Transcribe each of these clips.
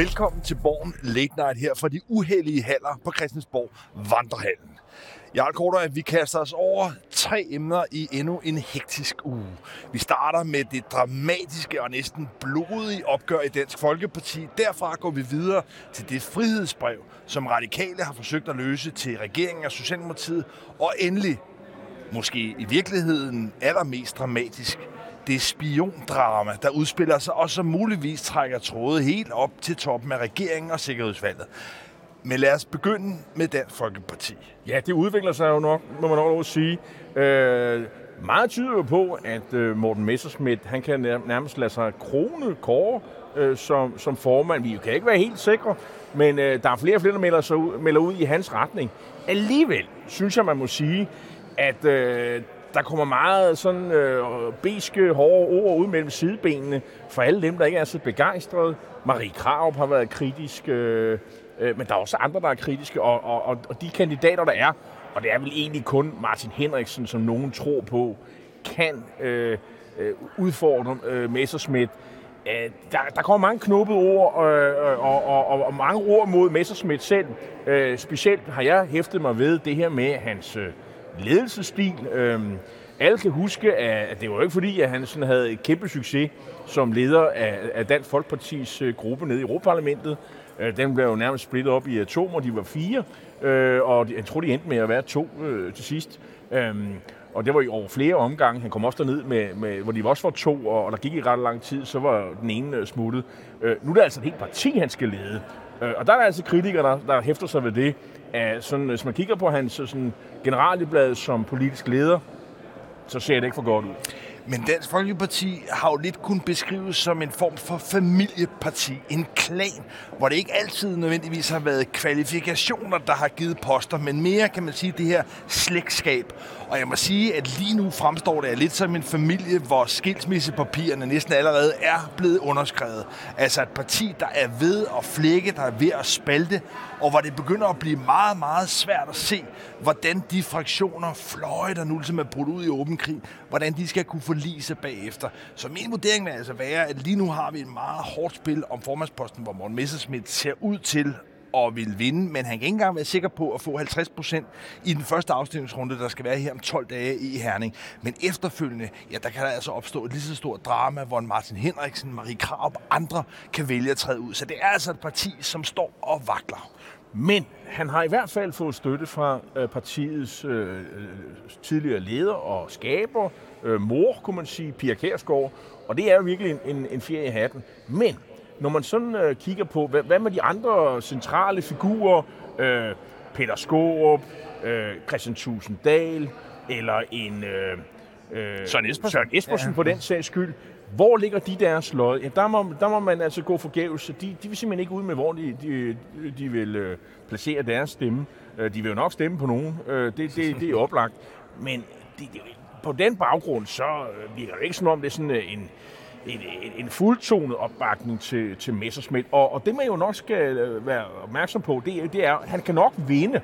Velkommen til Borgen Late Night her fra de uheldige haller på Christiansborg Vandrehallen. Jarl Korter, at vi kaster os over tre emner i endnu en hektisk uge. Vi starter med det dramatiske og næsten blodige opgør i Dansk Folkeparti. Derfra går vi videre til det frihedsbrev, som radikale har forsøgt at løse til regeringen og Socialdemokratiet. Og endelig, måske i virkeligheden allermest dramatisk, det spiondrama, der udspiller sig og som muligvis trækker tråde helt op til toppen af regeringen og Sikkerhedsvalget. Men lad os begynde med Dansk Folkeparti. Ja, det udvikler sig jo nok, må man nok sige. Øh, meget tyder jo på, at øh, Morten Messerschmidt, han kan nærmest lade sig krone kåre øh, som, som formand. Vi kan ikke være helt sikre, men øh, der er flere og flere, der melder, sig ud, melder ud i hans retning. Alligevel synes jeg, man må sige, at øh, der kommer meget sådan øh, beske, hårde ord ud mellem sidebenene for alle dem, der ikke er så begejstrede. Marie Krav har været kritisk, øh, øh, men der er også andre, der er kritiske, og, og, og, og de kandidater, der er, og det er vel egentlig kun Martin Henriksen, som nogen tror på, kan øh, øh, udfordre øh, Messerschmidt. Øh, der, der kommer mange knuppede ord øh, øh og, og, og, og mange ord mod Messerschmidt selv. Øh, specielt har jeg hæftet mig ved det her med hans øh, ledelsesstil. Øh, alle kan huske, at det var ikke fordi, at han sådan havde et kæmpe succes som leder af, af Dansk Folkepartis øh, gruppe nede i Europaparlamentet. Øh, den blev jo nærmest splittet op i atomer, de var fire, øh, og jeg tror, de endte med at være to til sidst. Øhm, og det var i over flere omgange. Han kom også derned, med, med, hvor de også var to, og, der gik i ret lang tid, så var den ene smuttet. nu er det altså et helt parti, han skal lede. Øh, og der er altså kritikere, der, der hæfter sig ved det. At sådan, hvis man kigger på hans sådan, generalieblad som politisk leder, så ser det ikke for godt ud. Men Dansk Folkeparti har jo lidt kun beskrives som en form for familieparti, en klan, hvor det ikke altid nødvendigvis har været kvalifikationer, der har givet poster, men mere kan man sige det her slægtskab. Og jeg må sige, at lige nu fremstår det lidt som en familie, hvor skilsmissepapirerne næsten allerede er blevet underskrevet. Altså et parti, der er ved at flække, der er ved at spalte, og hvor det begynder at blive meget, meget svært at se, hvordan de fraktioner, fløje, der nu ligesom er brudt ud i åben krig, hvordan de skal kunne forlige sig bagefter. Så min vurdering vil altså være, at lige nu har vi et meget hårdt spil om formandsposten, hvor Morten Messerschmidt ser ud til og vil vinde, men han kan ikke engang være sikker på at få 50 procent i den første afstemningsrunde, der skal være her om 12 dage i Herning. Men efterfølgende, ja, der kan der altså opstå et lige så stort drama, hvor Martin Henriksen, Marie Krab og andre kan vælge at træde ud. Så det er altså et parti, som står og vakler. Men han har i hvert fald fået støtte fra øh, partiets øh, øh, tidligere leder og skaber, øh, mor, kunne man sige, Pia Kærsgaard, og det er jo virkelig en, en, en ferie i hatten. Men når man sådan øh, kigger på, hvad, hvad med de andre centrale figurer, øh, Peter Skårup, øh, Christian Tusinddal, eller en øh, øh, Søren Espersen, Søren Espersen ja. på den sags skyld, hvor ligger de deres lod? Ja, der må, der må man altså gå forgæves. De, de vil simpelthen ikke ud med, hvor de, de, de vil øh, placere deres stemme. Øh, de vil jo nok stemme på nogen. Øh, det, det, det er oplagt. Men de, de, på den baggrund, så øh, virker det ikke som om, det er sådan øh, en, en, en, en fuldtonet opbakning til, til Messerschmidt. Og, og det man jo nok skal øh, være opmærksom på, det, det er, at han kan nok vinde.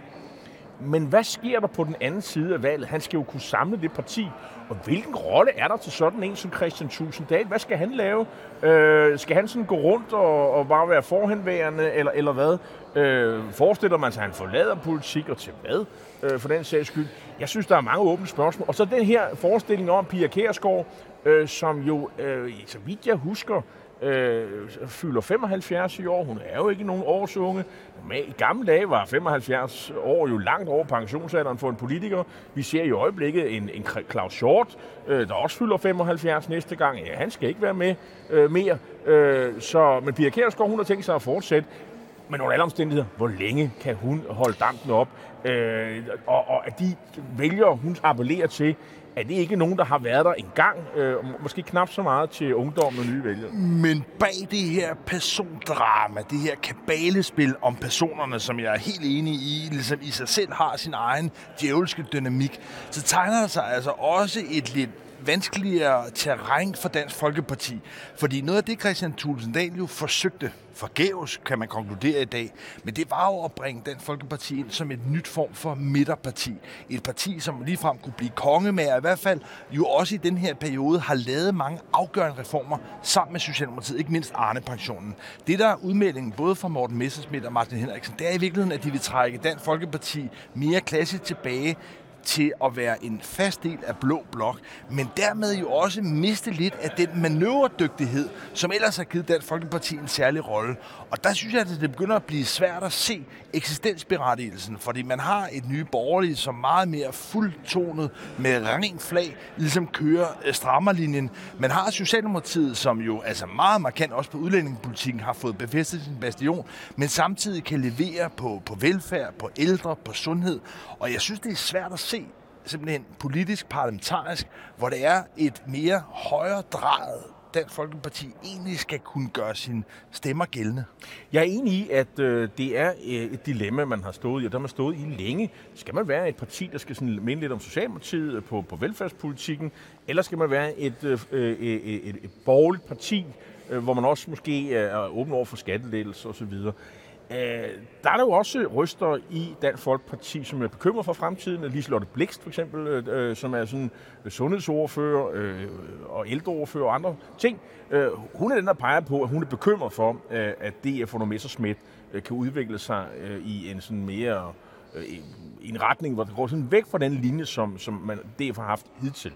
Men hvad sker der på den anden side af valget? Han skal jo kunne samle det parti. Og hvilken rolle er der til sådan en som Christian Tusinddal? Hvad skal han lave? Øh, skal han sådan gå rundt og, og bare være forhenværende, eller, eller hvad? Øh, forestiller man sig, at han forlader politik, og til hvad? Øh, for den sags skyld. Jeg synes, der er mange åbne spørgsmål. Og så den her forestilling om Pia Kærsgaard, øh, som jo, øh, så vidt jeg husker, øh, fylder 75 i år. Hun er jo ikke nogen årsunge. Men i gamle dage var 75 år jo langt over pensionsalderen for en politiker. Vi ser i øjeblikket en, en Claus Short, øh, der også fylder 75 næste gang. Ja, han skal ikke være med øh, mere. Øh, så, men Pia Kjærsgaard, hun har tænkt sig at fortsætte. Men under alle omstændigheder, hvor længe kan hun holde dampen op? Øh, og, og at de vælger, hun appellerer til, er det ikke nogen, der har været der engang? Øh, måske knap så meget til ungdommen og nye vælgere. Men bag det her persondrama, det her kabalespil om personerne, som jeg er helt enig i, ligesom i sig selv har sin egen djævelske dynamik, så tegner der sig altså også et lidt vanskeligere terræn for Dansk Folkeparti. Fordi noget af det, Christian Tulsendal jo forsøgte, forgæves kan man konkludere i dag, men det var jo at bringe Dansk Folkeparti ind som et nyt form for midterparti. Et parti, som ligefrem kunne blive konge med, og i hvert fald jo også i den her periode har lavet mange afgørende reformer sammen med Socialdemokratiet, ikke mindst Arne-pensionen. Det der er udmeldingen både fra Morten Messersmith og Martin Henriksen, det er i virkeligheden, at de vil trække Dansk Folkeparti mere klassisk tilbage til at være en fast del af Blå Blok, men dermed jo også miste lidt af den manøvredygtighed, som ellers har givet Dansk Folkeparti en særlig rolle. Og der synes jeg, at det begynder at blive svært at se eksistensberettigelsen, fordi man har et nye borgerlige, som meget mere fuldtonet med ren flag, ligesom kører øh, strammerlinjen. Man har Socialdemokratiet, som jo altså meget markant også på udlændingepolitikken har fået befæstet sin bastion, men samtidig kan levere på, på velfærd, på ældre, på sundhed. Og jeg synes, det er svært at se simpelthen politisk, parlamentarisk, hvor det er et mere højere drejet Dansk Folkeparti egentlig skal kunne gøre sine stemmer gældende? Jeg er enig i, at øh, det er øh, et dilemma, man har stået i, og der har man stået i længe. Skal man være et parti, der skal sådan minde lidt om Socialdemokratiet øh, på, på velfærdspolitikken, eller skal man være et, øh, øh et, et, et borgerligt parti, øh, hvor man også måske er åben over for skattelettelser osv.? Øh, der er der jo også ryster i Dansk Folkeparti, som er bekymret for fremtiden. Liselotte Blikst for eksempel, øh, øh, som er sådan sundhedsordfører øh, og ældreordfører og andre ting. Øh, hun er den, der peger på, at hun er bekymret for, øh, at DF og Messersmith øh, kan udvikle sig øh, i en sådan mere øh, en retning, hvor det går sådan væk fra den linje, som, som man DF har haft hidtil.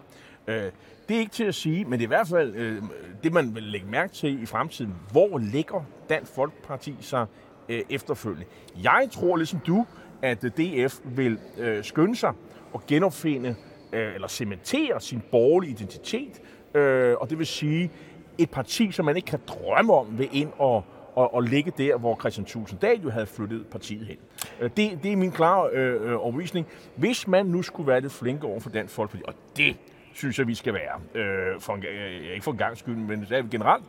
Øh, det er ikke til at sige, men det er i hvert fald øh, det, man vil lægge mærke til i fremtiden. Hvor ligger Dansk Folkeparti sig øh, efterfølgende. Jeg tror ligesom du, at øh, DF vil øh, skynde sig og genopfinde øh, eller cementere sin borgerlige identitet. Øh, og det vil sige et parti, som man ikke kan drømme om ved ind og, og, og ligge der, hvor Christian Tulsendal jo havde flyttet partiet hen. Øh, det, det er min klare øh, overvisning. overbevisning. Hvis man nu skulle være lidt flinke over for Dansk Folkeparti, og det synes jeg, vi skal være, øh, for en, øh, ikke for en gang skyld, men det er generelt,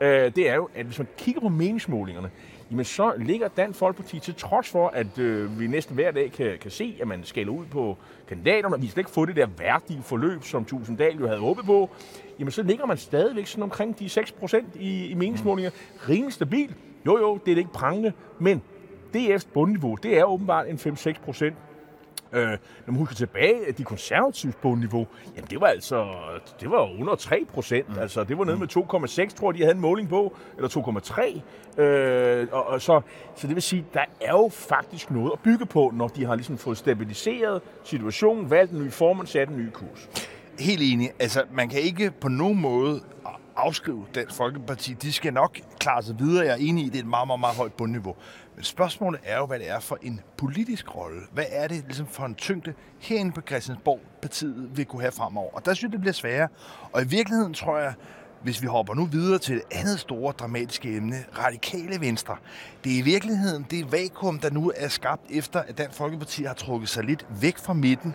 øh, det er jo, at hvis man kigger på meningsmålingerne, jamen så ligger Dansk Folkeparti til trods for, at øh, vi næsten hver dag kan, kan se, at man skælder ud på kandidaterne, og vi skal ikke få det der værdige forløb, som Tusinddal jo havde håbet på, jamen så ligger man stadigvæk sådan omkring de 6 procent i, i meningsmålinger. Rimelig stabil. Jo, jo, det er det ikke prangende, men DF's bundniveau, det er åbenbart en 5-6 procent Øh, når man husker tilbage, de konservative bundniveau, jamen det var altså det var under 3 procent. Mm. Altså det var nede med 2,6, tror jeg, de havde en måling på, eller 2,3. Øh, og, og så, så det vil sige, der er jo faktisk noget at bygge på, når de har ligesom fået stabiliseret situationen, valgt en ny formand, sat en ny kurs. Helt enig. Altså, man kan ikke på nogen måde afskrive Dansk Folkeparti. De skal nok klare sig videre. Jeg er enig i, at det er et meget, meget, meget højt bundniveau. Men spørgsmålet er jo, hvad det er for en politisk rolle. Hvad er det ligesom for en tyngde herinde på Christiansborg, partiet vil kunne have fremover? Og der synes jeg, det bliver sværere. Og i virkeligheden tror jeg, hvis vi hopper nu videre til et andet store dramatiske emne, radikale venstre. Det er i virkeligheden det vakuum, der nu er skabt efter, at Dansk Folkeparti har trukket sig lidt væk fra midten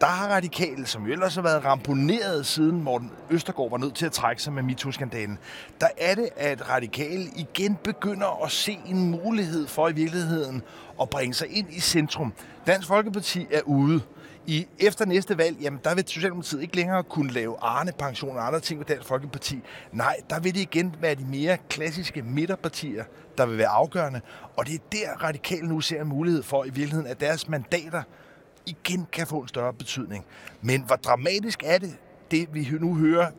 der har radikale, som jo ellers har været ramponeret siden Morten Østergaard var nødt til at trække sig med MeToo-skandalen, der er det, at radikale igen begynder at se en mulighed for i virkeligheden at bringe sig ind i centrum. Dansk Folkeparti er ude. I efter næste valg, jamen der vil Socialdemokratiet ikke længere kunne lave Arne-pension og andre ting med Dansk Folkeparti. Nej, der vil det igen være de mere klassiske midterpartier, der vil være afgørende. Og det er der, radikale nu ser en mulighed for i virkeligheden, at deres mandater igen kan få en større betydning. Men hvor dramatisk er det, det vi nu hører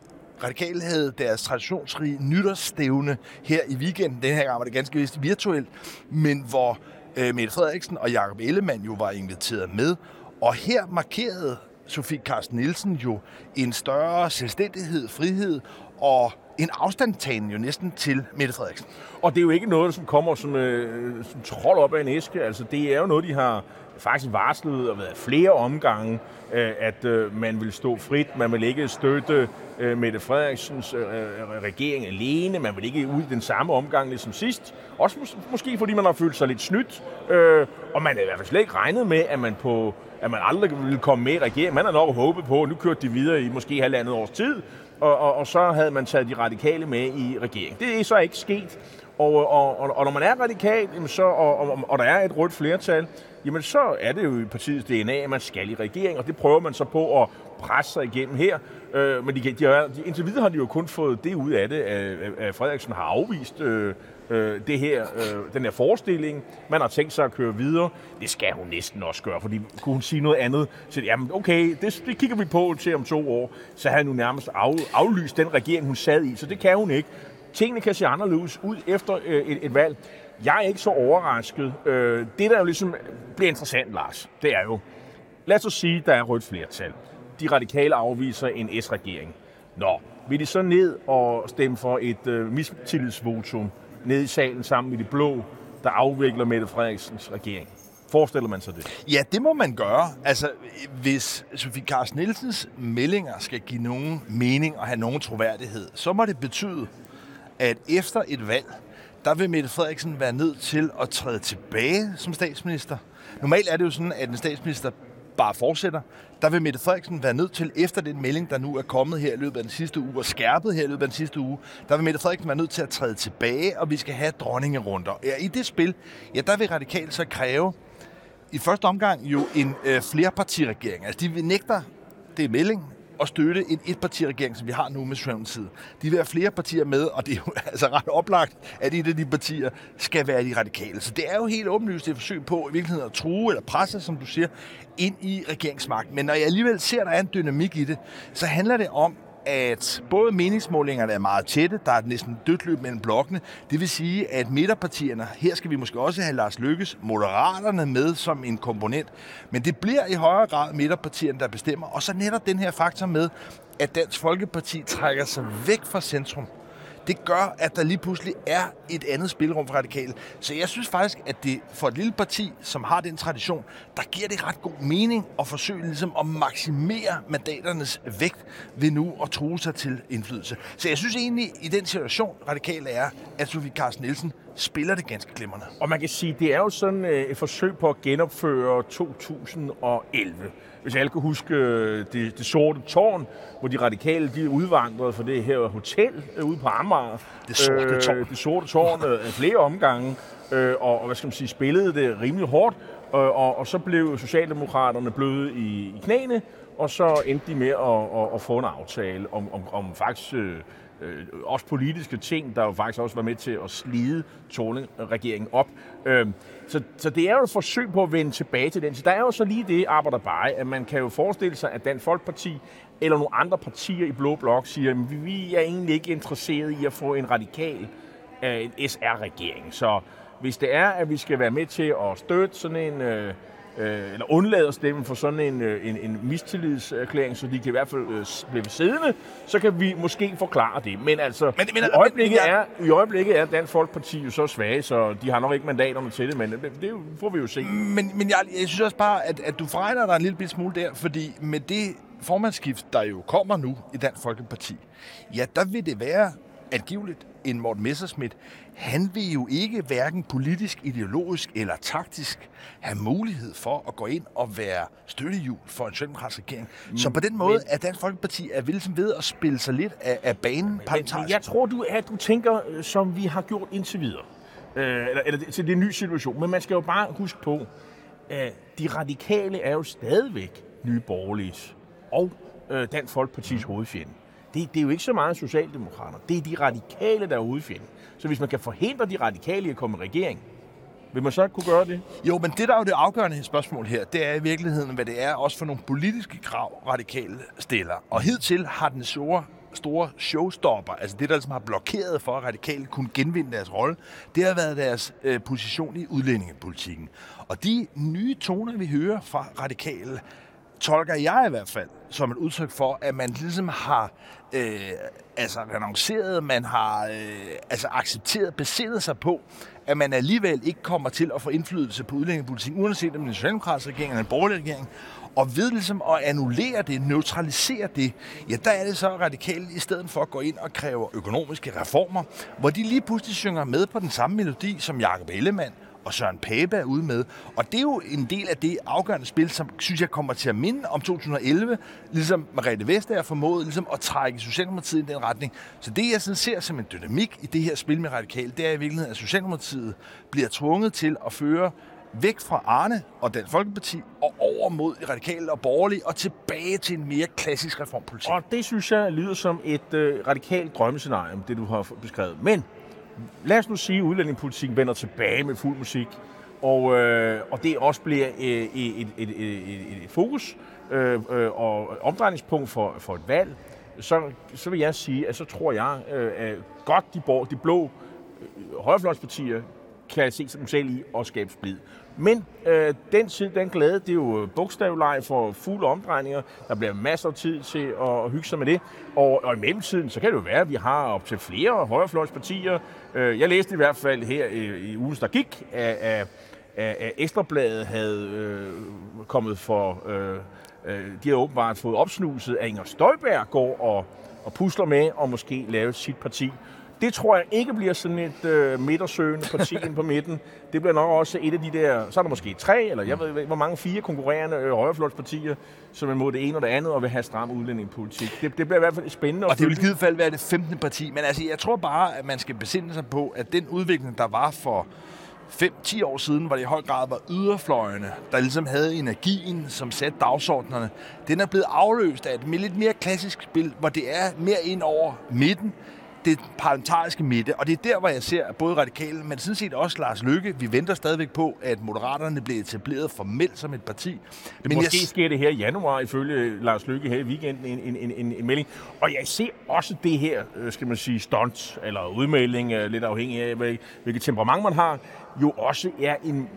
Radikale havde deres traditionsrige nytårsstævne her i weekenden. Den her gang var det ganske vist virtuelt, men hvor øh, Mette Frederiksen og Jakob Ellemann jo var inviteret med. Og her markerede Sofie Carsten Nielsen jo en større selvstændighed, frihed og en afstandtagen jo næsten til Mette Frederiksen. Og det er jo ikke noget, som kommer som, øh, som trold op af en æske. Altså, det er jo noget, de har faktisk varslet og været flere omgange, øh, at øh, man vil stå frit, man vil ikke støtte øh, Mette Frederiksens regering alene, man vil ikke ud i den samme omgang ligesom sidst. Også mås- måske fordi man har følt sig lidt snydt, og man har i hvert fald slet ikke regnet med, at man på at man aldrig ville komme med i regeringen. Man har nok håbet på, at nu kørte de videre i måske halvandet års tid, og, og, og så havde man taget de radikale med i regeringen. Det er så ikke sket, Og, og, og, og når man er radikal, jamen så, og, og, og der er et rødt flertal, jamen så er det jo i partiets DNA, at man skal i regering, og det prøver man så på at presse sig igennem her. Øh, men de, de, de, indtil videre har de jo kun fået det ud af det, at, at Frederiksen har afvist øh, øh, det her, øh, den her forestilling. Man har tænkt sig at køre videre. Det skal hun næsten også gøre, fordi kunne hun sige noget andet, så jamen okay, det, det kigger vi på til om to år. Så har hun nærmest af, aflyst den regering, hun sad i, så det kan hun ikke. Tingene kan se anderledes ud efter øh, et, et valg. Jeg er ikke så overrasket. Øh, det, der jo ligesom bliver interessant, Lars, det er jo, lad os sige, der er rødt flertal. De radikale afviser en S-regering. Nå, vil de så ned og stemme for et øh, mistillidsvotum ned i salen sammen med de blå, der afvikler Mette Frederiksens regering? Forestiller man sig det? Ja, det må man gøre. Altså, hvis Sofie Carsten Nielsens meldinger skal give nogen mening og have nogen troværdighed, så må det betyde, at efter et valg, der vil Mette Frederiksen være nødt til at træde tilbage som statsminister. Normalt er det jo sådan, at en statsminister bare fortsætter. Der vil Mette Frederiksen være nødt til, efter den melding, der nu er kommet her i løbet af den sidste uge, og skærpet her i løbet af den sidste uge, der vil Mette Frederiksen være nødt til at træde tilbage, og vi skal have dronningerunder. Ja, I det spil, ja, der vil radikalt så kræve, i første omgang jo en øh, flerpartiregering. Altså, de vil nægter, det er melding, at støtte en etpartiregering, som vi har nu med Socialdemokratiet. De vil have flere partier med, og det er jo altså ret oplagt, at et af de partier skal være de radikale. Så det er jo helt åbenlyst et forsøg på i virkeligheden at true eller presse, som du siger, ind i regeringsmagten. Men når jeg alligevel ser, at der er en dynamik i det, så handler det om, at både meningsmålingerne er meget tætte, der er næsten dødt løb mellem blokkene. Det vil sige, at midterpartierne, her skal vi måske også have Lars Lykkes, moderaterne med som en komponent, men det bliver i højere grad midterpartierne, der bestemmer. Og så netop den her faktor med, at Dansk Folkeparti trækker sig væk fra centrum det gør, at der lige pludselig er et andet spilrum for radikale. Så jeg synes faktisk, at det for et lille parti, som har den tradition, der giver det ret god mening at forsøge ligesom at maksimere mandaternes vægt ved nu at true sig til indflydelse. Så jeg synes egentlig, i den situation, radikale er, at Sofie Carsten Nielsen spiller det ganske glimrende. Og man kan sige, det er jo sådan øh, et forsøg på at genopføre 2011 hvis alle kan huske øh, det, det sorte tårn, hvor de radikale de udvandrede fra det her hotel øh, ude på Amager. Det sorte øh, tårn. det sorte tårn øh, flere omgange, øh, og, og hvad skal man sige, spillede det rimelig hårdt. Og, og, og så blev Socialdemokraterne bløde i, i knæene, og så endte de med at, at, at få en aftale om, om, om faktisk... Øh, øh, også politiske ting, der jo faktisk også var med til at slide Torning-regeringen op. Øh, så, så det er jo et forsøg på at vende tilbage til den. Så der er jo så lige det arbejder bare, at man kan jo forestille sig, at Dansk Folkeparti eller nogle andre partier i Blå Blok siger, at vi er egentlig ikke interesseret i at få en radikal øh, en SR-regering. Så hvis det er, at vi skal være med til at støtte sådan en... Øh, øh, eller undlade at stemme for sådan en, øh, en, en mistillidserklæring, så de kan i hvert fald øh, blive siddende, så kan vi måske forklare det. Men altså, men, men, i, øjeblikket men, ja. er, i øjeblikket er Dansk Folkeparti jo så svage, så de har nok ikke mandaterne til det, men det, det får vi jo se. Men, men jeg, jeg synes også bare, at, at du forregner dig en lille smule der, fordi med det formandskift, der jo kommer nu i Dansk Folkeparti, ja, der vil det være angiveligt en Morten Messerschmidt, han vil jo ikke hverken politisk, ideologisk eller taktisk have mulighed for at gå ind og være støttehjul for en socialdemokratisk regering. Mm, så på den måde men, er Dansk Folkeparti er ligesom ved at spille sig lidt af, af banen parlamentarisk. Jeg tror, du, at du tænker, øh, som vi har gjort indtil videre. Øh, eller, eller til det er en ny situation. Men man skal jo bare huske på, at de radikale er jo stadigvæk nye borgerlige og øh, Dansk Folkepartis hovedfjende det, det er jo ikke så meget Socialdemokrater. Det er de radikale, der er udfjende. Så hvis man kan forhindre de radikale i at komme i regering, vil man så ikke kunne gøre det? Jo, men det der er jo det afgørende spørgsmål her, det er i virkeligheden, hvad det er også for nogle politiske krav, radikale stiller. Og hidtil har den store store showstopper, altså det, der ligesom har blokeret for, at radikale kunne genvinde deres rolle, det har været deres øh, position i udlændingepolitikken. Og de nye toner, vi hører fra radikale, tolker jeg i hvert fald som et udtryk for, at man ligesom har øh, altså renonceret, man har øh, altså accepteret, besindet sig på, at man alligevel ikke kommer til at få indflydelse på udlændingepolitikken, uanset om det er en socialdemokratisk regering eller en borgerlig regering, og ved ligesom at annullere det, neutralisere det, ja, der er det så radikalt, i stedet for at gå ind og kræve økonomiske reformer, hvor de lige pludselig synger med på den samme melodi som Jakob Ellemann og Søren Pape er ude med. Og det er jo en del af det afgørende spil, som synes jeg kommer til at minde om 2011, ligesom Margrethe Vestager formåede ligesom at trække Socialdemokratiet i den retning. Så det, jeg sådan ser som en dynamik i det her spil med radikal, det er i virkeligheden, at Socialdemokratiet bliver tvunget til at føre væk fra Arne og Dansk Folkeparti og over mod radikale og borgerlige og tilbage til en mere klassisk reformpolitik. Og det synes jeg lyder som et øh, radikalt drømmescenarie, det du har beskrevet. Men lad os nu sige, at udlændingepolitikken vender tilbage med fuld musik, og, øh, og det også bliver et, et, et, et, et fokus øh, øh, og omdrejningspunkt for, for et valg, så, så vil jeg sige, at så tror jeg, øh, at godt de, bor, de blå øh, højrefløjspartier kan se sig selv i og skabe splid. Men øh, den tid, den glæde, det er jo øh, bogstavleje for fulde omdrejninger. Der bliver masser af tid til at hygge sig med det. Og, og i mellemtiden, så kan det jo være, at vi har op til flere højrefløjspartier. Øh, jeg læste i hvert fald her i, i ugen, der gik, at, at, at Ekstrabladet havde øh, kommet for... Øh, øh de har åbenbart fået opsnuset, at Inger Støjberg går og, og pusler med og måske lave sit parti. Det tror jeg ikke bliver sådan et øh, midtersøgende parti ind på midten. Det bliver nok også et af de der, så er der måske tre, eller jeg ved hvor mange, fire konkurrerende øh, højrefløjspartier, som er mod det ene og det andet, og vil have stram udlændingepolitik. Det, det bliver i hvert fald spændende. Og det vil i givet fald være det 15. parti. Men altså, jeg tror bare, at man skal besinde sig på, at den udvikling, der var for 5-10 år siden, hvor det i høj grad var yderfløjene, der ligesom havde energien, som satte dagsordnerne, den er blevet afløst af et lidt mere klassisk spil, hvor det er mere ind over midten, det parlamentariske midte, og det er der, hvor jeg ser både radikale, men sådan set også Lars Lykke. Vi venter stadigvæk på, at Moderaterne bliver etableret formelt som et parti. Det men måske jeg... sker det her i januar, ifølge Lars Lykke her i weekenden, en, en, en, en, en melding. Og jeg ser også det her, øh, skal man sige, stunt eller udmelding, øh, lidt afhængig af, hvilket temperament man har, jo også er en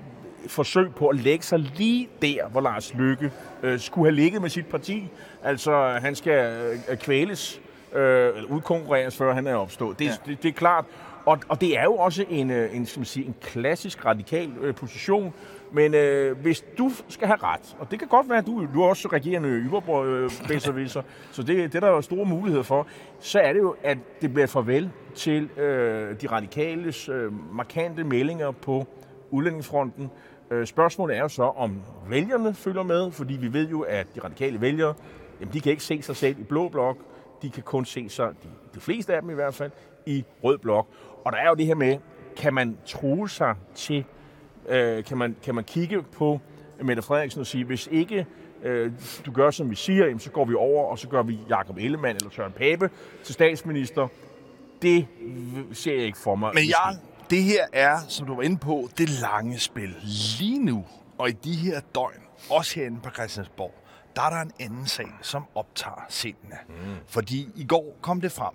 forsøg på at lægge sig lige der, hvor Lars Lykke øh, skulle have ligget med sit parti. Altså, han skal øh, kvæles øh, udkonkurreres, før han er opstået. Det, ja. det, det er klart. Og, og det er jo også en, øh, en, skal man sige, en klassisk radikal øh, position. Men øh, hvis du skal have ret, og det kan godt være, at du, du er også regerende yberbrød, øh, så det, det er der jo store muligheder for, så er det jo, at det bliver farvel til øh, de radikales øh, markante meldinger på udlændingsfronten. Øh, spørgsmålet er jo så, om vælgerne følger med, fordi vi ved jo, at de radikale vælgere, jamen, de kan ikke se sig selv i blå blok, de kan kun se sig, de, de fleste af dem i hvert fald, i rød blok. Og der er jo det her med, kan man true sig til, øh, kan, man, kan man kigge på Mette Frederiksen og sige, hvis ikke øh, du gør, som vi siger, jamen, så går vi over, og så gør vi Jakob Ellemann eller Søren Pape til statsminister. Det ser jeg ikke for mig. Men ja, det her er, som du var inde på, det lange spil. Lige nu, og i de her døgn, også herinde på Christiansborg, der er der en anden sag, som optager sindene. Mm. Fordi i går kom det frem,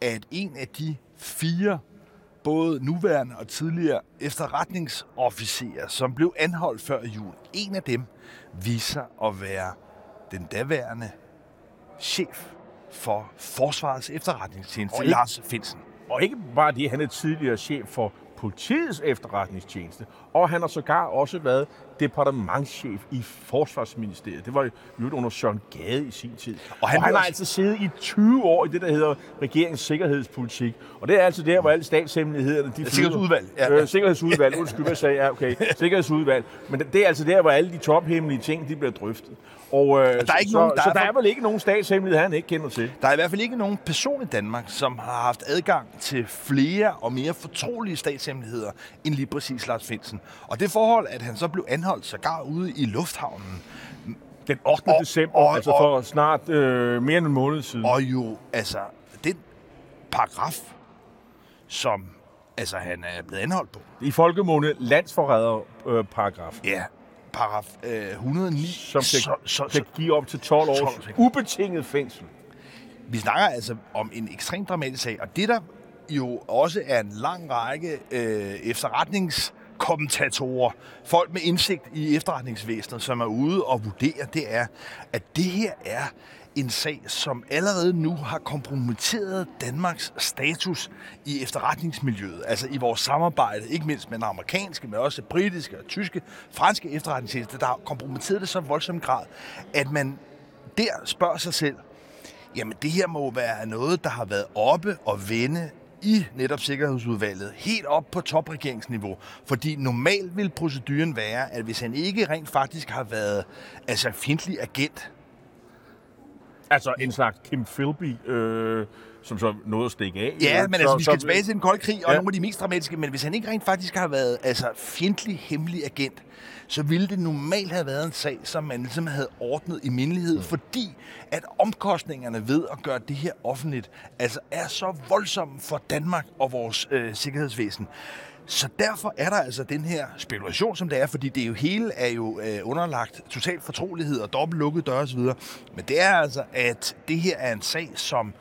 at en af de fire både nuværende og tidligere efterretningsofficerer, som blev anholdt før jul, en af dem viser at være den daværende chef for Forsvarets efterretningstjeneste, ikke, Lars Finsen. Og ikke bare det, han er tidligere chef for politiets efterretningstjeneste, og han har sågar også været departementschef i Forsvarsministeriet. Det var jo under Søren Gade i sin tid. Og han, og han har også... altså siddet i 20 år i det, der hedder regeringens sikkerhedspolitik. Og det er altså der, hvor alle statshemmelighederne... De sikkerhedsudvalg. Ja, ja. Øh, sikkerhedsudvalg. Undskyld, hvad sagde jeg? Okay, sikkerhedsudvalg. Men det er altså der, hvor alle de tophemmelige ting, de bliver drøftet. Og, øh, der er ikke så, nogen, der så, er, så der er vel ikke nogen statshemmelighed, han ikke kender til? Der er i hvert fald ikke nogen person i Danmark, som har haft adgang til flere og mere fortrolige statshemmeligheder end lige præcis Lars Finsen. Og det forhold, at han så blev anholdt sågar ude i lufthavnen, den 8. Og, december, og, altså for og, snart øh, mere end en måned siden. Og jo, altså, den paragraf, som altså, han er blevet anholdt på. I folkemåne landsforræder-paragraf. Øh, ja, paragraf øh, 109. Som kan, så, så, kan give op til 12 år ubetinget fængsel. Vi snakker altså om en ekstremt dramatisk sag, og det der jo også er en lang række øh, kommentatorer, folk med indsigt i efterretningsvæsenet, som er ude og vurdere, det er, at det her er en sag, som allerede nu har kompromitteret Danmarks status i efterretningsmiljøet, altså i vores samarbejde, ikke mindst med den amerikanske, men også britiske og tyske, franske efterretningstjeneste, der har kompromitteret det så voldsomt grad, at man der spørger sig selv, jamen det her må være noget, der har været oppe og vende i netop Sikkerhedsudvalget helt op på topregeringsniveau. Fordi normalt vil proceduren være, at hvis han ikke rent faktisk har været altså fjendtlig agent, Altså en slags Kim Philby, øh, som så nåede at stikke af. Ja, øh, men så, altså, vi skal så, tilbage til den kolde krig, og Ja. nogle af de mest dramatiske, men hvis han ikke rent faktisk har været altså, fjendtlig, hemmelig agent, så ville det normalt have været en sag, som man ligesom havde ordnet i mindelighed, mm. fordi at omkostningerne ved at gøre det her offentligt, altså er så voldsomme for Danmark og vores øh, sikkerhedsvæsen. Så derfor er der altså den her spekulation, som det er, fordi det jo hele er jo øh, underlagt total fortrolighed og dobbelt lukket døre osv. Men det er altså, at det her er en sag, som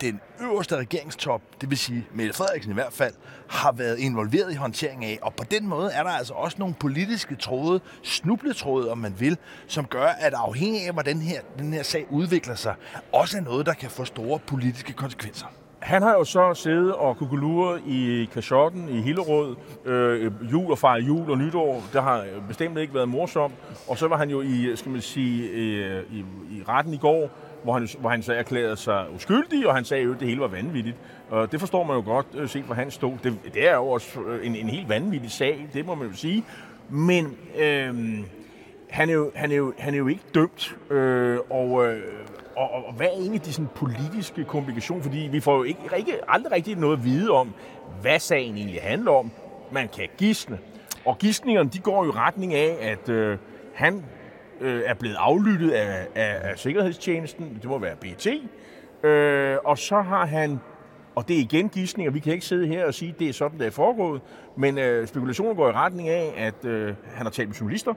den øverste regeringstop, det vil sige Mette Frederiksen i hvert fald, har været involveret i håndtering af. Og på den måde er der altså også nogle politiske tråde, snubletråde, om man vil, som gør, at afhængig af, hvordan den her, den her sag udvikler sig, også er noget, der kan få store politiske konsekvenser. Han har jo så siddet og kukuluret i kashotten i Hillerød, øh, jul og fejret jul og nytår. Det har bestemt ikke været morsomt. Og så var han jo i, skal man sige, øh, i, i retten i går, hvor han, hvor han så erklærede sig uskyldig, og han sagde jo, at det hele var vanvittigt. Og det forstår man jo godt, øh, set hvor han stod. Det, det er jo også øh, en, en helt vanvittig sag, det må man jo sige. Men øh, han, er jo, han, er jo, han er jo ikke dømt, øh, og... Øh, og, og, og hvad er egentlig de sådan, politiske komplikationer? Fordi vi får jo ikke, ikke, aldrig rigtig noget at vide om, hvad sagen egentlig handler om. Man kan gisne. Og gidsningerne, de går jo i retning af, at øh, han øh, er blevet aflyttet af, af, af Sikkerhedstjenesten. Det må være BT. Øh, og så har han og det er igen gidsninger. Vi kan ikke sidde her og sige, at det er sådan, det er foregået. Men øh, spekulationer går i retning af, at øh, han har talt med journalister,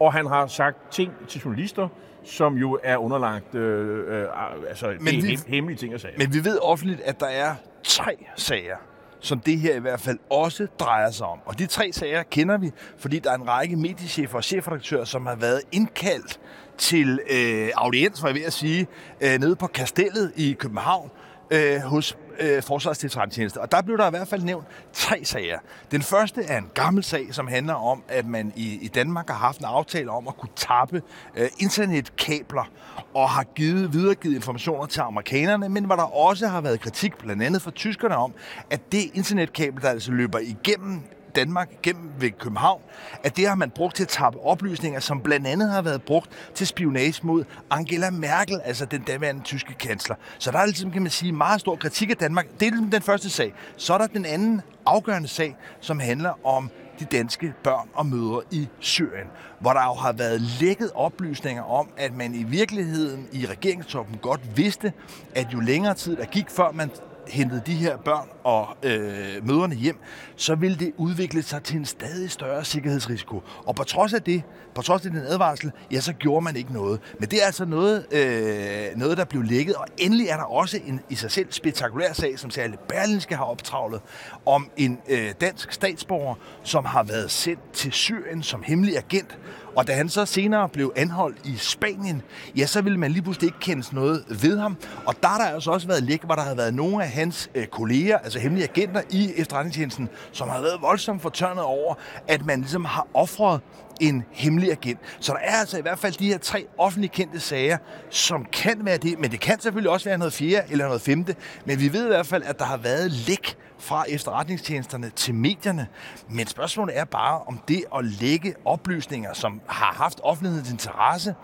og han har sagt ting til journalister, som jo er underlagt øh, øh, altså, Men det er vi- hem, hemmelige ting at sige. Men vi ved offentligt, at der er tre sager, som det her i hvert fald også drejer sig om. Og de tre sager kender vi, fordi der er en række mediechefer og chefredaktører, som har været indkaldt til øh, audiens, var jeg ved at sige, øh, nede på Kastellet i København øh, hos øh, Forsvarets Efterretningstjeneste. Og der blev der i hvert fald nævnt tre sager. Den første er en gammel sag, som handler om, at man i, i Danmark har haft en aftale om at kunne tappe øh, internetkabler og har givet videregivet informationer til amerikanerne, men hvor der også har været kritik, blandt andet fra tyskerne om, at det internetkabel, der altså løber igennem Danmark gennem ved København, at det har man brugt til at tappe oplysninger, som blandt andet har været brugt til spionage mod Angela Merkel, altså den daværende tyske kansler. Så der er ligesom, kan man sige, meget stor kritik af Danmark. Det er ligesom den første sag. Så er der den anden afgørende sag, som handler om de danske børn og mødre i Syrien, hvor der jo har været lækket oplysninger om, at man i virkeligheden i regeringstoppen godt vidste, at jo længere tid der gik, før man hentede de her børn og øh, møderne hjem, så ville det udvikle sig til en stadig større sikkerhedsrisiko. Og på trods af det, på trods af den advarsel, ja, så gjorde man ikke noget. Men det er altså noget, øh, noget der blev lækket, og endelig er der også en i sig selv spektakulær sag, som særligt Berlinske har optravlet, om en øh, dansk statsborger, som har været sendt til Syrien som hemmelig agent, og da han så senere blev anholdt i Spanien, ja, så ville man lige pludselig ikke kende noget ved ham. Og der har der altså også været læk, hvor der har været nogle af hans øh, kolleger, altså hemmelige agenter i efterretningstjenesten, som har været voldsomt fortørnet over, at man ligesom har offret en hemmelig agent. Så der er altså i hvert fald de her tre offentligt kendte sager, som kan være det, men det kan selvfølgelig også være noget fjerde eller noget femte. Men vi ved i hvert fald, at der har været læk fra efterretningstjenesterne til medierne. Men spørgsmålet er bare, om det at lægge oplysninger, som har haft offentlighedens interesse,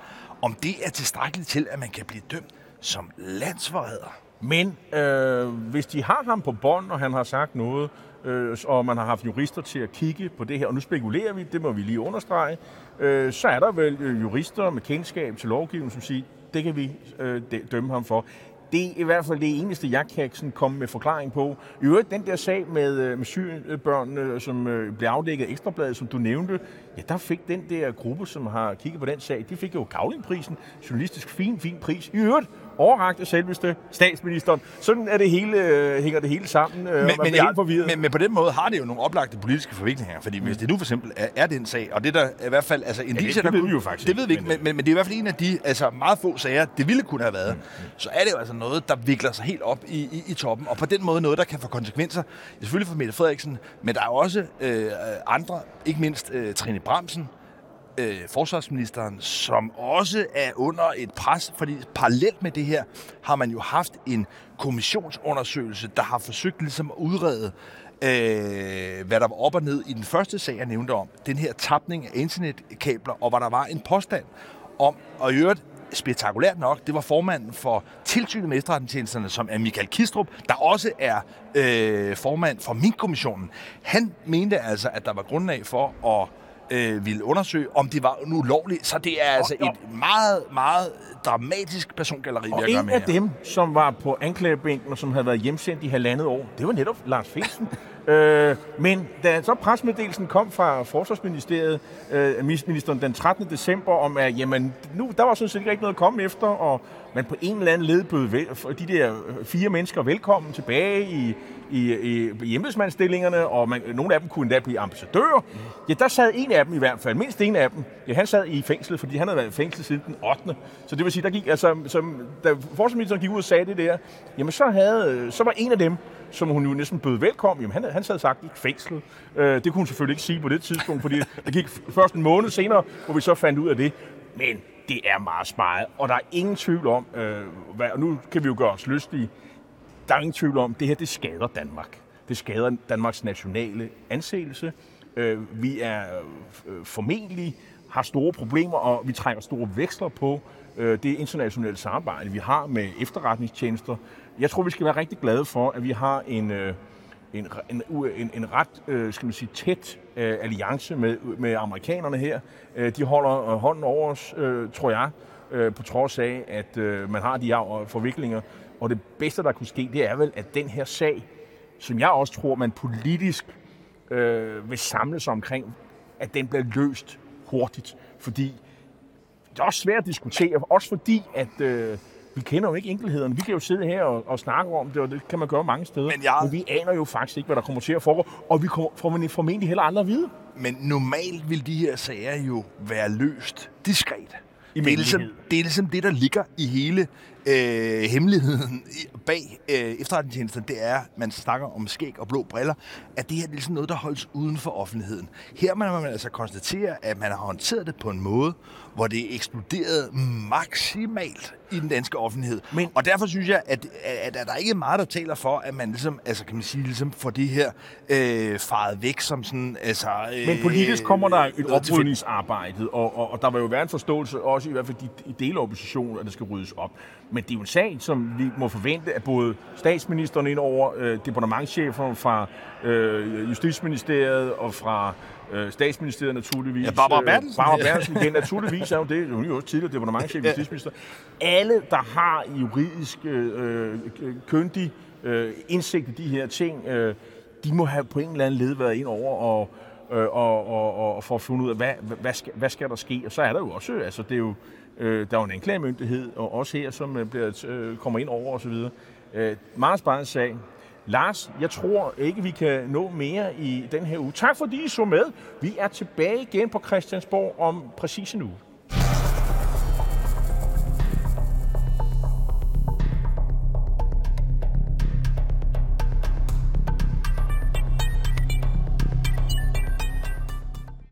om det er tilstrækkeligt til, at man kan blive dømt som landsforræder. Men øh, hvis de har ham på bånd, og han har sagt noget, øh, og man har haft jurister til at kigge på det her, og nu spekulerer vi, det må vi lige understrege, øh, så er der vel øh, jurister med kendskab til lovgivningen, som siger, det kan vi øh, dømme ham for. Det er i hvert fald det eneste, jeg kan sådan komme med forklaring på. I øvrigt, den der sag med, øh, med sygebørnene, som øh, blev afdækket af Ekstrabladet, som du nævnte, ja, der fik den der gruppe, som har kigget på den sag, de fik jo Gavlingprisen, journalistisk fin, fin pris. I øvrigt, overragt af selveste statsministeren. Sådan er det hele, øh, hænger det hele sammen, øh, men, man bliver helt forvirret. men, men på den måde har det jo nogle oplagte politiske forviklinger, fordi hvis det nu for eksempel er, er den sag, og det der er i hvert fald altså indicier, det der ved kunne- vi jo faktisk Det ved vi ikke, men, men- men, men det er i hvert fald en af de altså meget få sager, det ville kunne have været. Så er det jo altså noget, der vikler sig helt op i, i, i toppen, og på den måde noget, der kan få konsekvenser, selvfølgelig for Mette Frederiksen, men der er også øh, andre, ikke mindst øh, Trine Bramsen, øh, forsvarsministeren, som også er under et pres, fordi parallelt med det her har man jo haft en kommissionsundersøgelse, der har forsøgt ligesom at udrede, øh, hvad der var op og ned i den første sag, jeg nævnte om, den her tapning af internetkabler, og hvor der var en påstand om, og i øvrigt spektakulært nok, det var formanden for tilsynet med efterretningstjenesterne, som er Michael Kistrup, der også er øh, formand for Mink-kommissionen. Han mente altså, at der var grundlag for at øh, ville undersøge, om det var ulovligt. Så det er altså et meget, meget dramatisk persongalleri, og vi har gør med af her. dem, som var på anklagebænken, og som havde været hjemsendt i halvandet år, det var netop Lars Finsen. øh, men da så presmeddelelsen kom fra Forsvarsministeriet, øh, ministeren den 13. december, om at jamen, nu, der var sådan set ikke noget at komme efter, og man på en eller anden led bød vel, de der øh, fire mennesker velkommen tilbage i, i, i, i embedsmandsstillingerne, og man, nogle af dem kunne endda blive ambassadører. Ja, der sad en af dem i hvert fald, mindst en af dem. Ja, han sad i fængsel, fordi han havde været i fængsel siden den 8. Så det vil sige, der gik, altså, som, da forsvarsministeren gik ud og sagde det der, jamen så, havde, øh, så var en af dem, som hun jo næsten bød velkommen, jamen han, han sad sagt i fængsel. Øh, det kunne hun selvfølgelig ikke sige på det tidspunkt, fordi det gik først en måned senere, hvor vi så fandt ud af det. Men det er meget sparet, og der er ingen tvivl om, øh, hvad, og nu kan vi jo gøre os lystige, der er ingen tvivl om, at det her det skader Danmark. Det skader Danmarks nationale anseelse. Øh, vi er øh, formentlig har store problemer, og vi trækker store veksler på øh, det internationale samarbejde, vi har med efterretningstjenester. Jeg tror, vi skal være rigtig glade for, at vi har en, øh, en, en, en, en ret øh, skal man sige, tæt øh, alliance med, med amerikanerne her. Øh, de holder øh, hånden over os, øh, tror jeg, øh, på trods af, at øh, man har de her øh, forviklinger. Og det bedste, der kunne ske, det er vel, at den her sag, som jeg også tror, man politisk øh, vil samle sig omkring, at den bliver løst hurtigt. Fordi det er også svært at diskutere, også fordi, at øh, vi kender jo ikke enkelhederne. Vi kan jo sidde her og, og snakke om det, og det kan man gøre mange steder. Men jeg- Men vi aner jo faktisk ikke, hvad der kommer til at foregå, og vi kommer, får man formentlig heller aldrig at vide. Men normalt vil de her sager jo være løst diskret. I det, er ligesom, det er ligesom det, der ligger i hele øh, hemmeligheden bag øh, efterretningstjenesten. Det er, man snakker om skæg og blå briller, at det her det er ligesom noget, der holdes uden for offentligheden. Her må man altså konstatere, at man har håndteret det på en måde, hvor det er eksploderet maksimalt i den danske offentlighed. Men- og derfor synes jeg, at, at, at der ikke er meget, der taler for, at man ligesom, altså kan man sige, ligesom får det her øh, faret væk som sådan, altså... Øh, Men politisk kommer der et til- oprydningsarbejde, og, og, og der vil jo være en forståelse, også i hvert fald i dele af oppositionen, at det skal ryddes op. Men det er jo en sag, som vi må forvente, at både statsministeren ind over, øh, departementchefer fra øh, Justitsministeriet og fra øh, statsministeriet naturligvis. Ja, Barbara øh, Bertelsen. Barbara Bertelsen igen, naturligvis er hun det. Hun er jo også tidligere departementchef, justitsminister. Alle, der har juridisk øh, øh, køndig øh, indsigt i de her ting, øh, de må have på en eller anden led været ind over og, øh, og, og, og, og for at finde ud af, hvad, hvad, skal, hvad skal der ske? Og så er der jo også, altså det er jo, øh, der er jo en anklagemyndighed, og også her, som øh, bliver, øh, kommer ind over osv. Øh, Mars Barnes sag. Lars, jeg tror ikke, vi kan nå mere i den her uge. Tak fordi I så med. Vi er tilbage igen på Christiansborg om præcis en uge.